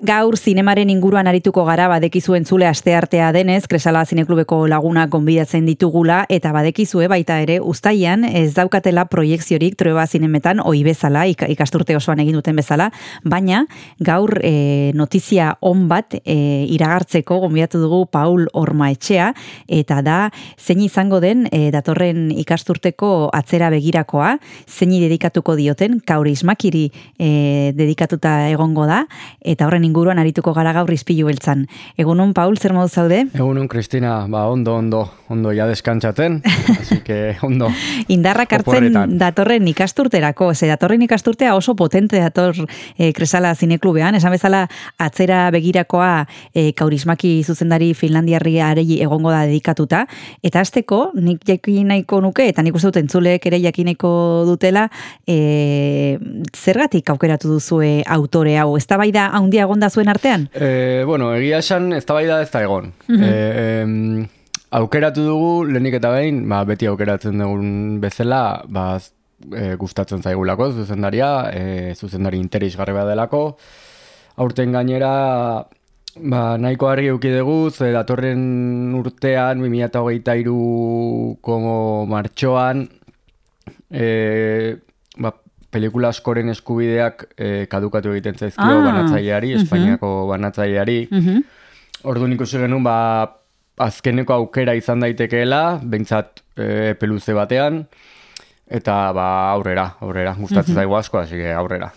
Gaur zinemaren inguruan arituko gara badekizu entzule asteartea denez, Kresala Zineklubeko laguna gonbidatzen ditugula eta badekizue baita ere ustaian ez daukatela proiekziorik trueba zinemetan oi bezala, ikasturte osoan egin duten bezala, baina gaur e, notizia on bat e, iragartzeko gonbidatu dugu Paul Orma etxea eta da zein izango den e, datorren ikasturteko atzera begirakoa, zein dedikatuko dioten, kaurismakiri e, dedikatuta egongo da, eta horren inguruan arituko gara gaur izpilu beltzan. Egunon, Paul, zer modu zaude? Egunon, Kristina, ba, ondo, ondo, ondo ja deskantzaten, así que ondo. Indarrak hartzen datorren ikasturterako, ze datorren ikasturtea oso potente dator e, Kresala Zineklubean, esan bezala atzera begirakoa e, kaurismaki zuzendari Finlandiarria aregi egongo da dedikatuta, eta azteko, nik jakin nahiko nuke, eta nik uste dut entzuleek ere jakin nahiko dutela, e, zergatik aukeratu duzue autore hau, ez da bai da haundia egon da zuen artean? E, bueno, egia esan ez da bai da ez da egon. Mm aukeratu dugu, lehenik eta behin, ba, beti aukeratzen dugun bezala, ba, e, gustatzen zaigulako zuzendaria, e, zuzendari interisgarri bat delako. Aurten gainera, ba, nahiko harri euki dugu, ze datorren urtean, 2008 como martxoan, e, ba, pelikula askoren eskubideak eh, kadukatu egiten zaizkio ah, banatzaileari, Espainiako banatzaileari. Uh Ordu nik genuen, ba, azkeneko aukera izan daitekeela, behintzat e, peluze batean, eta ba aurrera, aurrera, gustatzen zaigu asko, hasi aurrera.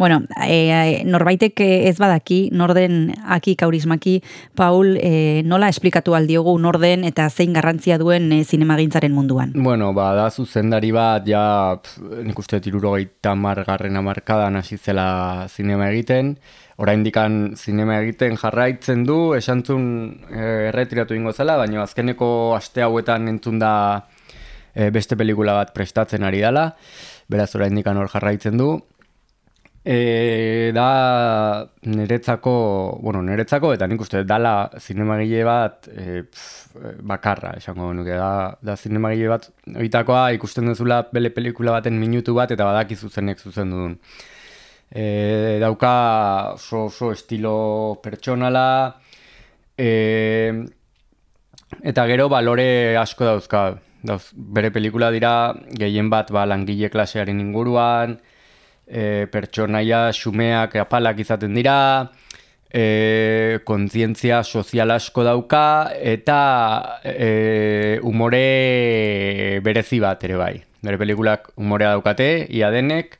bueno, e, norbaitek ez badaki, norden aki kaurismaki, Paul, e, nola esplikatu aldiogu norden eta zein garrantzia duen e, zinemagintzaren munduan? Bueno, ba, da zuzendari bat, ja, nik uste tirurogeita margarren amarkadan hasi zela zinema egiten, orain dikan zinema egiten jarraitzen du, esantzun e, erretiratu ingo zela, baina azkeneko aste hauetan entzun da e, beste pelikula bat prestatzen ari dela, beraz orain dikan hor jarraitzen du. E, da niretzako, bueno, niretzako, eta nik uste, dala zinemagile bat e, bakarra, esango nuke, da, da zinemagile bat, oitakoa ikusten duzula bele pelikula baten minutu bat, eta badaki zuzenek zuzen duen. E, dauka oso, oso estilo pertsonala, e, eta gero balore asko dauzka, dauz, bere pelikula dira gehien bat ba, langile klasearen inguruan, e, pertsonaia xumeak apalak izaten dira, e, kontzientzia sozial asko dauka, eta e, umore berezi bat ere bai. Bere pelikulak umorea daukate, ia denek,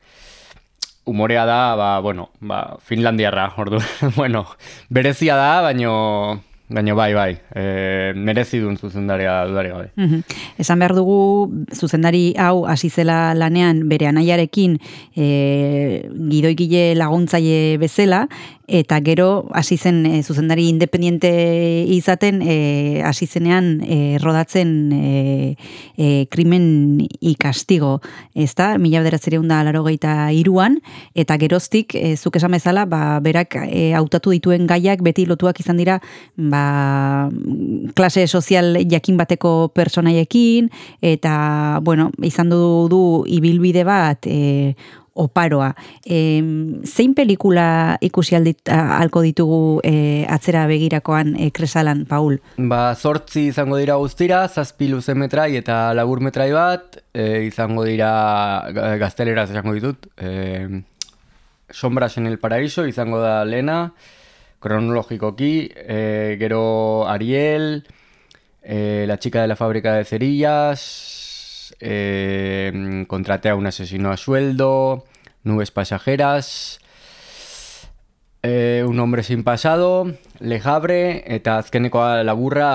umorea da, ba, bueno, ba, Finlandiarra, ordu, bueno, berezia da, baino Baina bai, bai, e, merezi duen zuzendaria dudari gabe. Mm Esan behar dugu, zuzendari hau hasi zela lanean bere anaiarekin e, gidoikile laguntzaile bezala, eta gero hasi zen e, zuzendari independiente izaten e, hasi zenean e, rodatzen e, e, krimen ikastigo, ez da? Mila bederatzereun da laro iruan, eta geroztik, e, zuk esan bezala, ba, berak e, hautatu dituen gaiak beti lotuak izan dira ba, klase sozial jakin bateko personaiekin, eta, bueno, izan du du ibilbide bat e, oparoa. E, zein pelikula ikusi aldit, alko ditugu e, atzera begirakoan e, kresalan, Paul? Ba, sortzi izango dira guztira, zazpi luze metrai eta labur metrai bat, e, izango dira gaztelera izango ditut. E, Sombras en el paraíso izango da lena, kronologikoki, e, gero Ariel, e, la chica de la fábrica de cerillas, eh, contraté a un asesino a sueldo, nubes pasajeras, eh, un hombre sin pasado, lejabre, eta azkenekoa laburra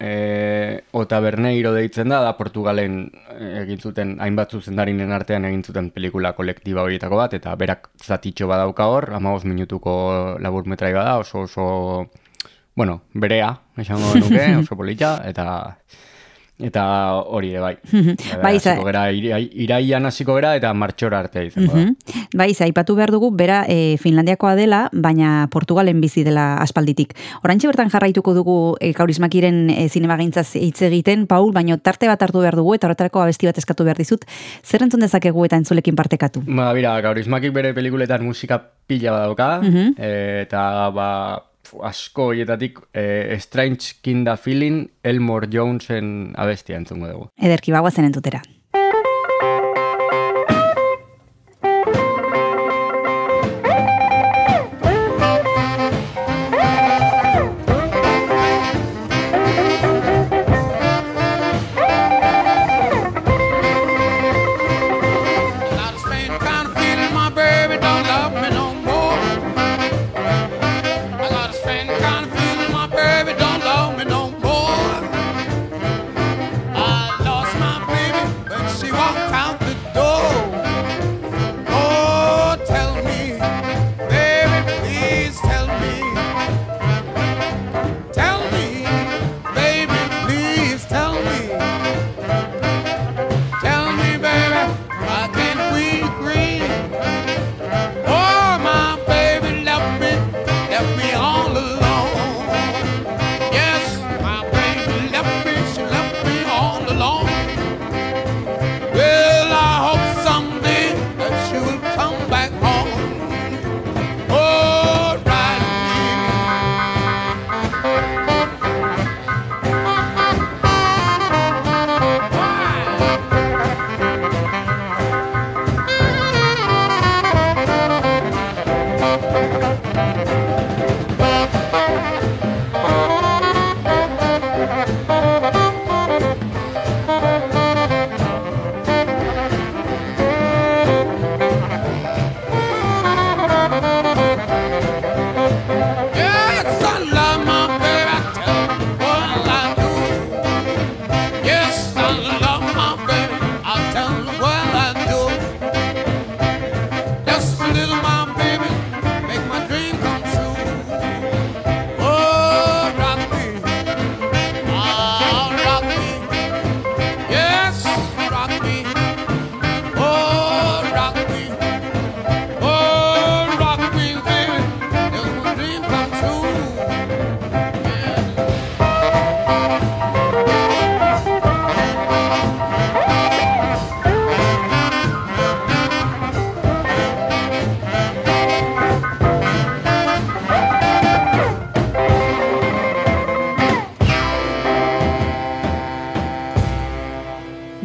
eh, o taberneiro deitzen da, da Portugalen eh, egin zuten, hainbat zuzendarinen artean egin zuten pelikula kolektiba horietako bat, eta berak zatitxo badauka hor, amagos minutuko labur metrai bada, oso oso, bueno, berea, esango nuke, oso polita, eta Eta hori ere bai. Bai, za- hasiko gera, irai, iraian hasiko gera eta martxora arte izango da. Bai, aipatu behar dugu, bera e, Finlandiakoa dela, baina Portugalen bizi dela aspalditik. Orantxe bertan jarraituko dugu e, kaurismakiren e, zinemagintzaz hitz egiten, Paul, baina tarte bat hartu behar dugu, eta horretarako abesti bat eskatu behar dizut. Zer entzun dezakegu eta entzulekin partekatu? Ba, bira, gaurismakik bere pelikuletan musika pila badauka, Mhm. eta ba, asko hietatik eh, Strange Kinda Feeling Elmore Jonesen abestia entzungo dugu. Ederki bagoazen entutera.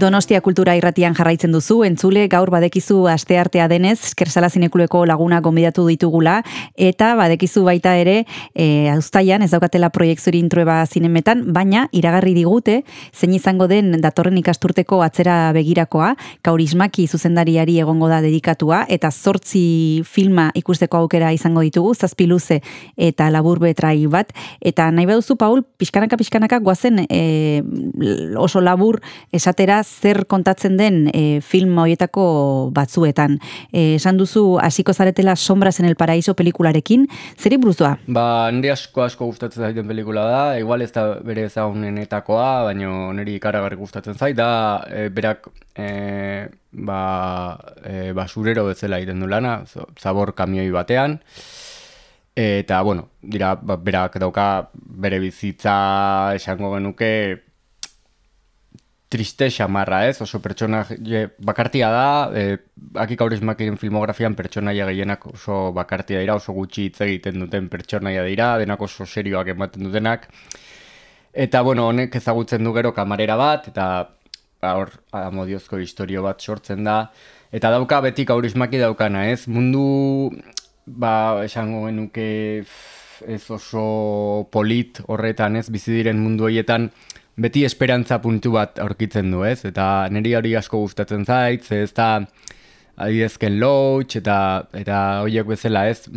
Donostia kultura irratian jarraitzen duzu, entzule gaur badekizu asteartea denez, Eskersala Zinekuleko laguna gonbidatu ditugula, eta badekizu baita ere, e, auztaian, ez daukatela proiektzuri intrueba zinemetan, baina iragarri digute, zein izango den datorren ikasturteko atzera begirakoa, kaurismaki zuzendariari egongo da dedikatua, eta zortzi filma ikusteko aukera izango ditugu, zazpi luze eta labur betrai bat, eta nahi baduzu, Paul, pixkanaka pixkanaka guazen e, oso labur esatera zer kontatzen den e, film horietako batzuetan. E, esan duzu hasiko zaretela Sombras en el Paraíso pelikularekin, zeri buruz doa? Ba, nire asko asko gustatzen zaiten pelikula da, igual ez da bere ezagunenetakoa, baina niri ikaragarri gustatzen zait, da e, berak e, ba, e, basurero bezala egiten du lana, zabor kamioi batean, eta, bueno, dira, ba, berak dauka bere bizitza esango genuke triste xamarra, ez? Oso pertsona bakartia da, e, akik aurismakiren filmografian pertsonaia gehienak oso bakartia dira, oso gutxi hitz egiten duten pertsonaia dira, denak oso serioak ematen dutenak. Eta, bueno, honek ezagutzen du gero kamarera bat, eta hor amodiozko historio bat sortzen da. Eta dauka betik aurismaki daukana, ez? Mundu, ba, esango genuke ez oso polit horretan, ez? Bizi diren mundu horietan, beti esperantza puntu bat aurkitzen du, ez? Eta niri hori asko gustatzen zait, ez da adidezken lotx eta eta horiek bezala, ez?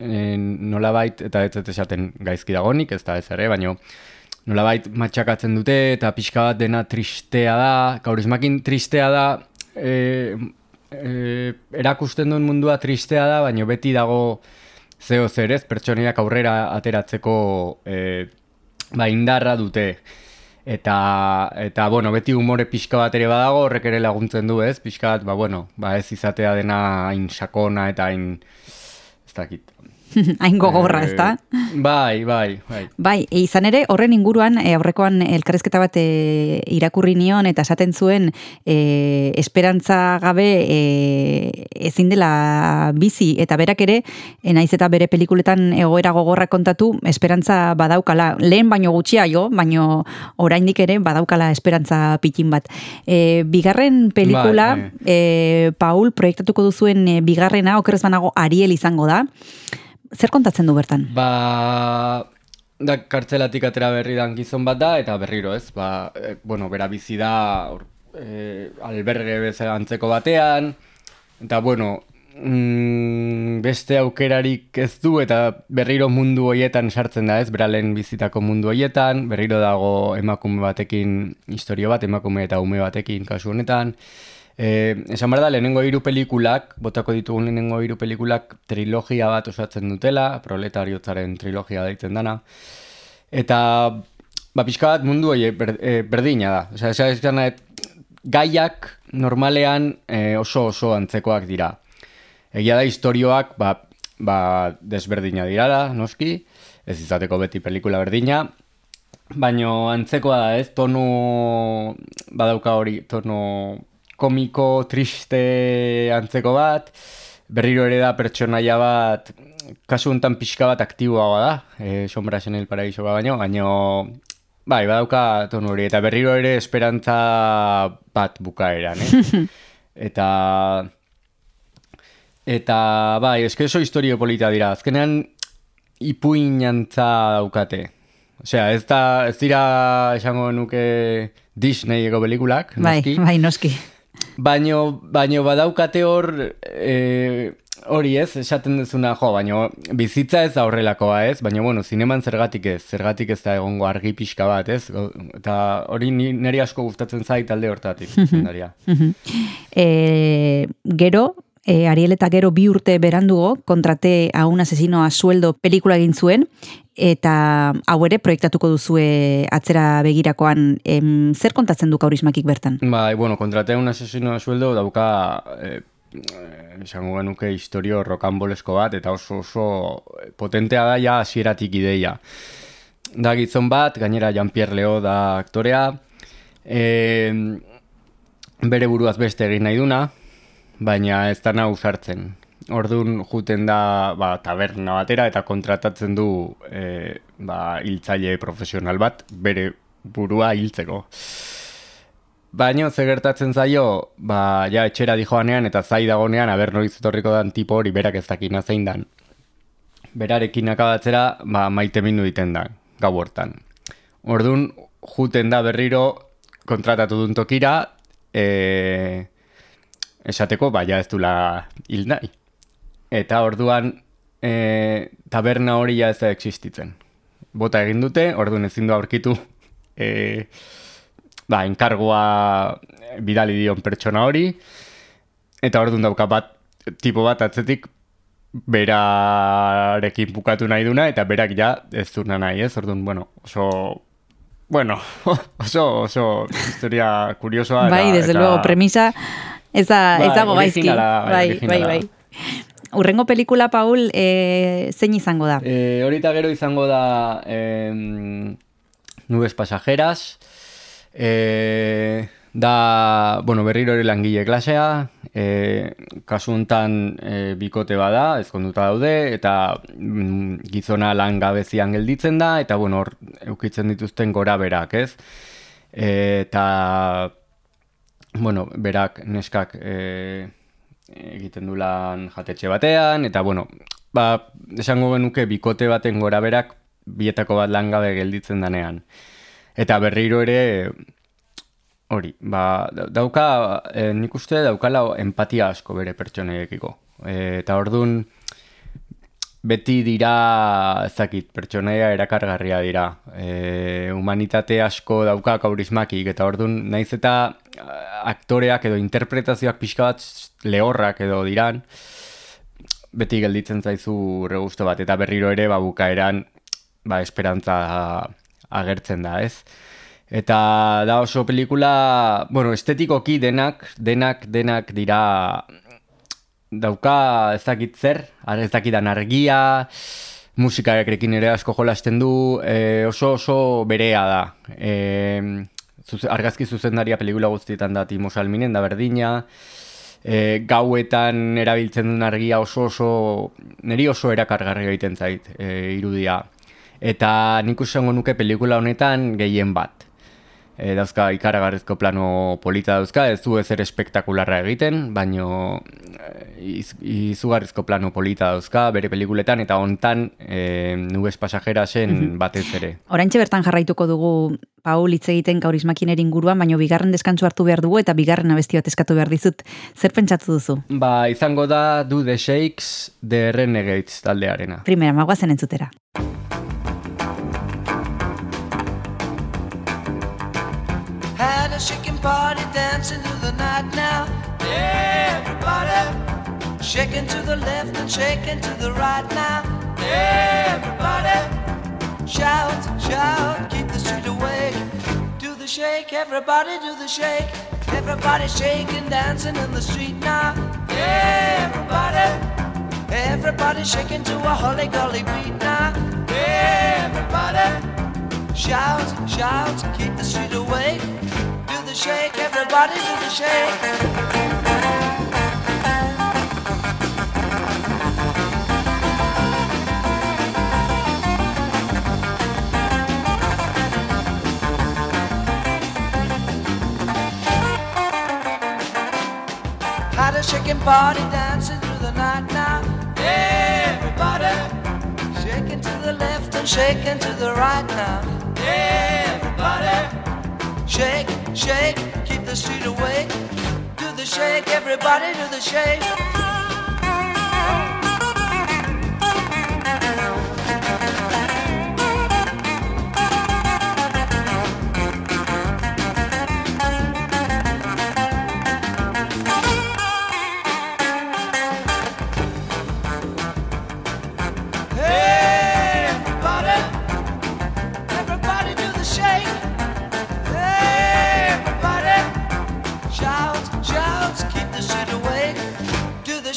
E, nolabait, eta ez ez esaten gaizki dagonik, ez da ez ere, baino nolabait matxakatzen dute eta pixka bat dena tristea da, kaurismakin tristea da, e, e, erakusten duen mundua tristea da, baino beti dago zeo zer ez, pertsoniak aurrera ateratzeko e, ba, indarra dute. Eta, eta, bueno, beti umore pixka bat ere badago, horrek ere laguntzen du, ez? Pixka bat, ba, bueno, ba, ez izatea dena hain sakona eta hain, ez dakit. Hain gogorra, Eh, ezta? Bai, bai, bai. Bai, e, izan ere, horren inguruan, e, aurrekoan elkarrezketa bat e, irakurri nion, eta esaten zuen, e, esperantza gabe e, ezin dela bizi, eta berak ere, e, naiz eta bere pelikuletan egoera gogorra kontatu, esperantza badaukala, lehen baino gutxiago, baino oraindik ere badaukala esperantza pitin bat. E, bigarren pelikula, Bai, e, Paul, proiektatuko duzuen e, bigarrena, okerrez banago, Ariel izango da, Zer kontatzen du bertan? Ba, da kartzelatik atera berri dan gizon bat da, eta berriro ez, ba, e, bueno, bera bizi da, e, alberge bezala antzeko batean, eta bueno, mm, beste aukerarik ez du, eta berriro mundu hoietan sartzen da ez, bera lehen bizitako mundu hoietan, berriro dago emakume batekin historio bat, emakume eta ume batekin kasu honetan, Eh, esan behar da, lehenengo hiru pelikulak, botako ditugun lehenengo hiru pelikulak trilogia bat osatzen dutela, proletariotzaren trilogia deitzen dana. Eta, ba, pixka bat mundu hori ber, eh, berdina da. Osea, esan esan gaiak normalean eh, oso oso antzekoak dira. Egia da historioak, ba, ba, desberdina dirala, noski, ez izateko beti pelikula berdina, Baino antzekoa da, ez? Tonu badauka hori, tonu komiko, triste antzeko bat. Berriro ere da pertsonaia bat, kasu honetan pixka bat aktiboagoa da, e, sombras en el paraíso baino, baino, bai, badauka tonu hori, eta berriro ere esperantza bat bukaeran, eh? eta, eta, bai, eske oso historio polita dira, azkenean ipuinantza daukate. Osea, ez, da, ez dira esango nuke Disneyeko pelikulak, Bai, noski. bai, noski. Baino, baino badaukate hor, e, hori ez, esaten duzuna, jo, baino bizitza ez da horrelakoa ez, baina bueno, zineman zergatik ez, zergatik ez da egongo argi pixka bat ez, eta hori niri asko gustatzen zait talde hortatik. E, gero, e, Ariel eta gero bi urte berandugo, kontrate a un asesino a sueldo pelikula egin zuen, eta hau ere proiektatuko duzue atzera begirakoan, em, zer kontatzen du kaurismakik bertan? Bai, bueno, kontratea un asesino a sueldo dauka, eh, eh, esango genuke historio rokanbolesko bat, eta oso oso potentea da ja hasieratik ideia. Da gizon bat, gainera Jean-Pierre Leo da aktorea, e, bere buruaz beste egin nahi duna, baina ez da nahu sartzen. Orduan juten da ba, taberna batera eta kontratatzen du e, ba, hiltzaile profesional bat, bere burua hiltzeko. Baina ze gertatzen zaio, ba, ja etxera dijoanean eta zai dagonean, aber noiz etorriko dan tipo hori berak ez dakina zein dan. Berarekin akabatzera, ba, maite mindu egiten da, gau hortan. Orduan, juten da berriro kontratatu duen tokira, e, esateko, ba, ja ez dula hil nahi. Eta orduan, e, taberna hori ja ez da existitzen. Bota egin dute, orduan ezin du aurkitu, e, ba, enkargoa bidali dion pertsona hori, eta orduan dauka bat, tipo bat atzetik, berarekin bukatu nahi duna, eta berak ja ez duna nahi, ez? Orduan, bueno, oso... Bueno, oso, oso historia kuriosoa. bai, desde eta- luego, premisa ez, da, ez Bai, dago gaizki. bai, Bai, bai, bai. Urrengo pelikula, Paul, e, zein izango da? Eh, horita gero izango da em, Nubes Pasajeras. Eh, da, bueno, berriro ere langile klasea. Eh, kasu honetan eh, bikote bada, ezkonduta daude, eta mm, gizona lan gabezian gelditzen da, eta bueno, hor eukitzen dituzten gora berak, ez? Eh, eta bueno, berak neskak e, egiten du lan jatetxe batean, eta bueno, ba, esango genuke bikote baten gora berak bietako bat langabe gelditzen danean. Eta berriro ere, hori, ba, da- dauka, e, nik uste daukala empatia asko bere pertsonaiekiko. E, eta ordun beti dira, ezakit, pertsonaia erakargarria dira. E, humanitate asko dauka kaurismakik, eta orduan naiz eta eh, aktoreak edo interpretazioak pixka bat lehorrak edo diran, beti gelditzen zaizu regusto bat, eta berriro ere ba, bukaeran ba, esperantza agertzen da, ez? Eta da oso pelikula, bueno, estetikoki denak, denak, denak dira dauka ez dakit zer, ez dakidan argia, musikarekin ere asko jolasten du, e, oso oso berea da. E, zuze, argazki zuzendaria pelikula guztietan da Timo Salminen, da berdina, e, gauetan erabiltzen duen argia oso oso, niri oso erakargarri egiten zait e, irudia. Eta nik esango nuke pelikula honetan gehien bat. E, dauzka ikaragarrizko plano polita dauzka, ez du ezer espektakularra egiten, baino e, iz, izugarrizko plano polita dauzka bere pelikuletan, eta hontan e, nubes pasajerasen batez ere. Oraintxe bertan jarraituko dugu Paul hitz egiten kaurismakineren inguruan, baino bigarren deskantsu hartu behar dugu eta bigarren abesti bat eskatu behar dizut. Zer pentsatu duzu? Ba, izango da Do the Shakes The Renegades taldearena. Primera, magoazen entzutera. Shaking party dancing through the night now. Everybody shaking to the left and shaking to the right now. Everybody shout, shout, keep the street awake. Do the shake, everybody do the shake. Everybody shaking, dancing in the street now. Everybody, everybody shaking to a holly golly beat now. Everybody. Shout, shout, keep the street awake. The shake, everybody do the shake. Shaking party dancing through the night now. Everybody shaking to the left and shaking to the right now. Everybody shake, shake, keep the street awake. Do the shake, everybody do the shake.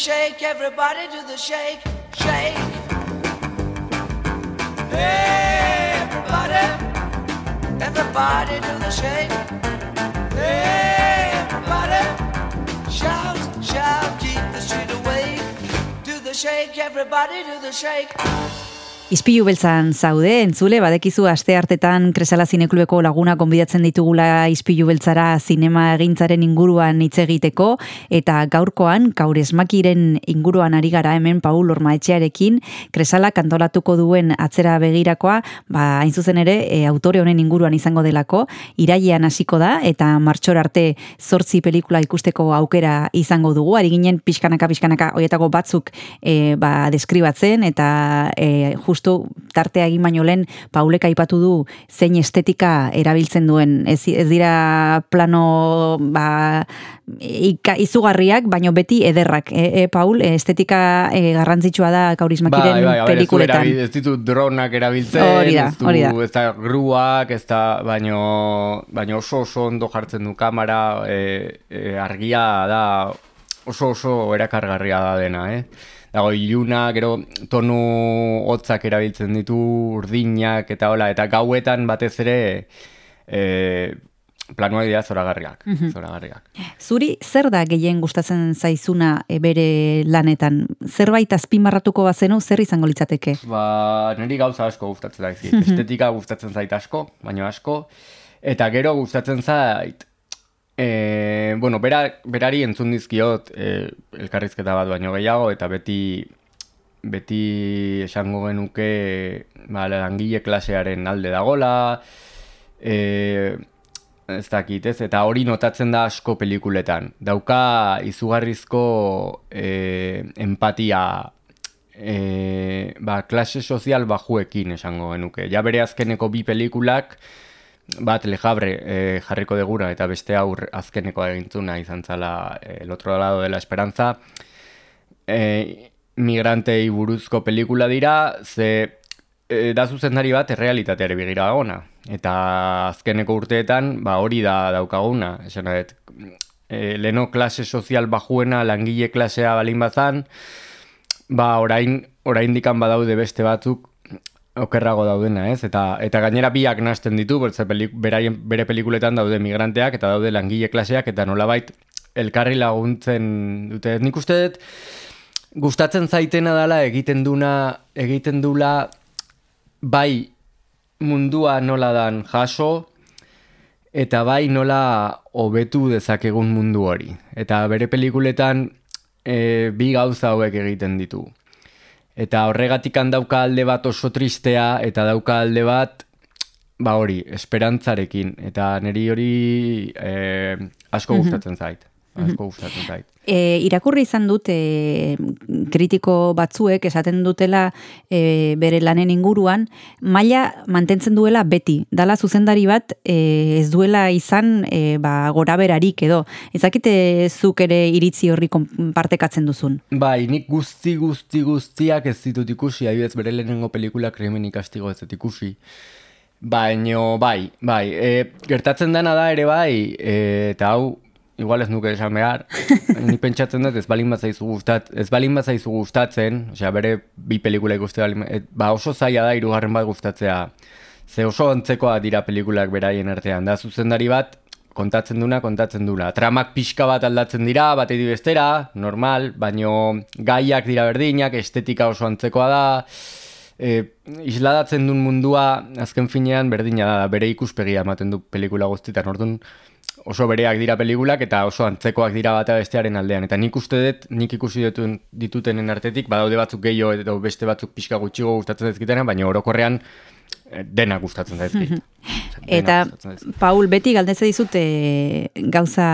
Shake, everybody do the shake, shake. Hey, Everybody, everybody do the shake. Hey, Everybody, shout, shout, keep the street awake. Do the shake, everybody do the shake. Izpilu beltzan zaude, entzule, badekizu aste hartetan Kresala Zineklubeko laguna konbidatzen ditugula Izpilu beltzara zinema egintzaren inguruan hitz egiteko eta gaurkoan Kauresmakiren inguruan ari gara hemen Paul Ormaetxearekin. Kresala kantolatuko duen atzera begirakoa, ba hain zuzen ere e, autore honen inguruan izango delako, irailean hasiko da eta martxor arte zortzi pelikula ikusteko aukera izango dugu, ari ginen pixkanaka pixkanaka hoietako batzuk e, ba, deskribatzen eta e, justu tartea egin baino lehen Paulek aipatu du zein estetika erabiltzen duen. Ez, ez dira plano ba, ika, izugarriak, baino beti ederrak. E, e, Paul, estetika e, garrantzitsua da kaurismakiren Bai, bai, pelikuletan. erabil- ez ditu dronak erabiltzen, Hori da, hori da. ez da gruak, ez da, baino, baino oso oso ondo jartzen du kamera, e, e, argia da, oso oso erakargarria da dena, eh? Dago iluna, gero tonu hotzak erabiltzen ditu, urdinak eta hola, eta gauetan batez ere e, planuak dira zoragarriak, Mhm. zoragarriak. Zuri zer da gehien gustatzen zaizuna e, bere lanetan? Zerbait azpimarratuko bazenu zer izango litzateke? Ba, niri gauza asko gustatzen zaizkit. Mhm. Estetika gustatzen zait asko, baino asko. Eta gero gustatzen zait, e, bueno, bera, berari entzun dizkiot e, elkarrizketa bat baino gehiago, eta beti beti esango genuke ba, langile klasearen alde dagola, e, ez dakit, ez? Eta hori notatzen da asko pelikuletan. Dauka izugarrizko e, empatia e, ba, klase sozial bajuekin esango genuke. Ja bere azkeneko bi pelikulak, bat lejabre e, jarriko degura eta beste aur azkeneko egintzuna izan zala e, el otro lado de la esperanza. E, migrantei buruzko pelikula dira, ze e, da zuzendari bat errealitateari begira ona. Eta azkeneko urteetan, ba hori da daukaguna. Esan dut, e, leno klase sozial bajuena langile klasea balin bazan, ba orain, orain dikan badaude beste batzuk okerrago daudena, ez? Eta, eta gainera biak nasten ditu, bertze beraien, bere pelikuletan daude migranteak eta daude langile klaseak eta nolabait elkarri laguntzen dute. Nik uste dut, gustatzen zaitena dela egiten duna, egiten dula bai mundua nola dan jaso, eta bai nola hobetu dezakegun mundu hori. Eta bere pelikuletan e, bi gauza hauek egiten ditu. Eta horregatik dauka alde bat oso tristea, eta dauka alde bat, ba hori, esperantzarekin. Eta niri hori e, asko gustatzen zait. Asko gustatzen zait. E, irakurri izan dut e, kritiko batzuek esaten dutela e, bere lanen inguruan, maila mantentzen duela beti. Dala zuzendari bat e, ez duela izan e, ba, gora berarik edo. Ezakite zuk ere iritzi horri partekatzen duzun. Bai, nik guzti guzti guztiak ez ditut ikusi, adibidez bere lehenengo pelikula krimen ikastigo ez dut ikusi. Baino, bai, bai, e, gertatzen dena da ere bai, e, eta hau igual ez nuke esan behar, ni pentsatzen dut ez balin bazaizu gustat, ez balin bazaizu gustatzen, osea bere bi pelikula ikuste balin, et, ba oso zaila da hirugarren bat gustatzea. Ze oso antzekoa dira pelikulak beraien artean, da zuzendari bat kontatzen duna, kontatzen duna. Tramak pixka bat aldatzen dira, bat bestera, normal, baino gaiak dira berdinak, estetika oso antzekoa da, e, isladatzen duen mundua, azken finean, berdina da, bere ikuspegia ematen du pelikula guztietan, orduan, oso bereak dira pelikulak eta oso antzekoak dira bata bestearen aldean. Eta nik uste dut, nik ikusi dituen ditutenen artetik, badaude batzuk gehiago edo beste batzuk pixka gutxigo gustatzen zaizkitena, baina orokorrean eh, dena gustatzen zaizkit. Eta, Paul, beti galdeze dizute gauza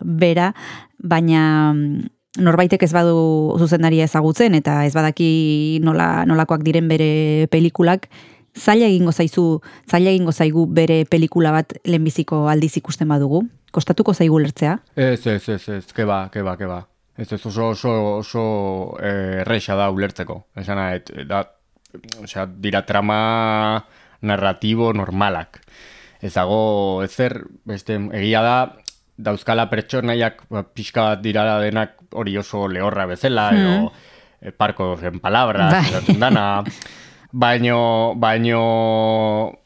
bera, baina mm, norbaitek ez badu zuzendaria ezagutzen eta ez badaki nola, nolakoak diren bere pelikulak, zaila egingo zaizu, zaila egingo zaigu bere pelikula bat lehenbiziko aldiz ikusten badugu? Kostatuko zaigu lertzea? Ez, ez, ez, ez, keba, keba, keba. Ez, ez, oso, oso, oso eh, erreixa da ulertzeko. Esan et, da, osea, dira trama narratibo normalak. Ez dago, ez zer, beste, egia da, dauzkala pertsonaiak ba, pixka bat dira denak hori oso lehorra bezala, edo mm. eh, parko zen palabras, bai. dana, baino, baino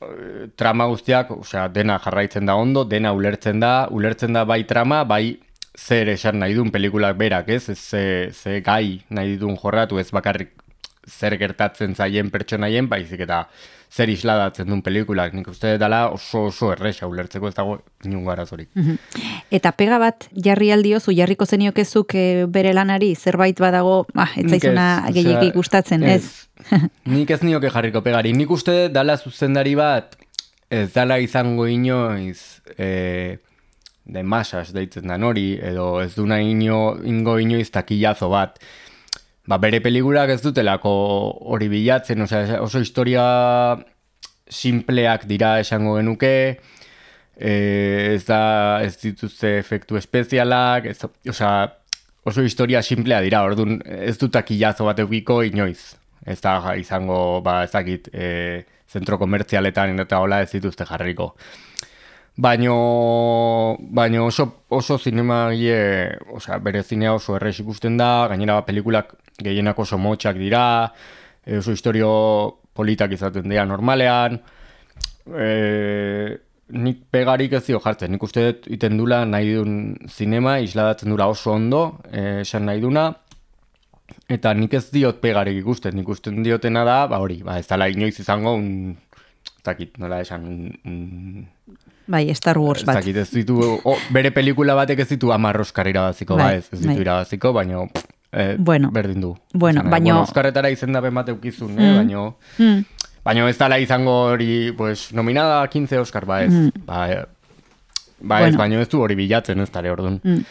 eh, trama guztiak, osea, dena jarraitzen da ondo, dena ulertzen da, ulertzen da bai trama, bai zer esan nahi duen pelikulak berak, ez? ze, ze gai nahi duen jorratu, ez bakarrik zer gertatzen zaien pertsonaien, baizik eta zer isladatzen duen pelikulak. Nik uste dela oso oso erresa ulertzeko ez dago inungo arazorik. Eta pega bat jarri aldiozu, jarriko zeniokezuk e, bere lanari, zerbait badago, ah, ez zaizuna gehiagik gustatzen, ez? Nik ez nioke jarriko pegari. Nik uste dala zuzendari bat, ez dala izango inoiz, e, de masas deitzen da nori, edo ez duna ino, ingo inoiz takillazo bat. Ba, bere peligurak ez dutelako hori bilatzen, osea, oso historia simpleak dira esango genuke, e, ez da, ez dituzte efektu espezialak, ez, osea, oso historia simplea dira, orduan ez du takillazo bat eukiko inoiz. Ez da izango, ba, ez dakit, e, zentro komertzialetan eta hola ez dituzte jarriko. Baino, baino oso, oso zinema gile, osea, bere zinea oso errez ikusten da, gainera pelikulak gehienak oso motxak dira, e, oso historio politak izaten dira normalean, e, nik pegarik ez dio jartzen, nik uste dut iten dula nahi duen zinema, isladatzen dula oso ondo, e, esan nahi duna, Eta nik ez diot pegarek ikusten, nik usten diotena da, ba hori, ba ez dala inoiz izango un, ez dakit, nola esan, un, Bai, Star Wars bat. Ez dakit, ez ditu, o, bere pelikula batek ez ditu amarroskar irabaziko, bai, ba ez, ez ditu bai. irabaziko, baina eh, bueno, berdin du. Bueno, baina... Bueno, Oskarretara izendapen bat eukizun, eh, mm. baina... Mm. Baina ez dala izango hori, pues, nominada 15 Oscar, ba ez. Mm. Ba, Ba, bueno. ez baino ez du hori bilatzen ez tare orduan. Mm.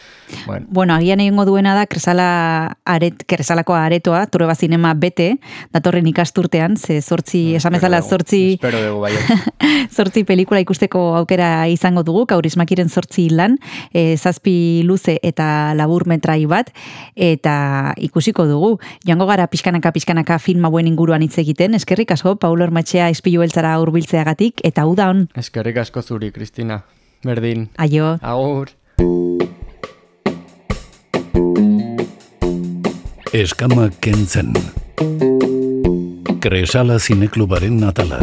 Bueno. bueno, agian egingo duena da kresala aret, kresalako aretoa, ture zinema bete, datorren ikasturtean, ze sortzi, mm, esamezala sortzi... Espero dugu, bai. zortzi pelikula ikusteko aukera izango dugu, kaurismakiren zortzi lan, e, zazpi luze eta labur metrai bat, eta ikusiko dugu. Joango gara pixkanaka pixkanaka film hauen inguruan hitz egiten, eskerrik asko, Paulo Ormatxea ispilu beltzara hurbiltzeagatik eta uda hon, Eskerrik asko zuri, Kristina. Berdin. aio. Agur. Eskama kentzen. Kresala zineklubaren atala.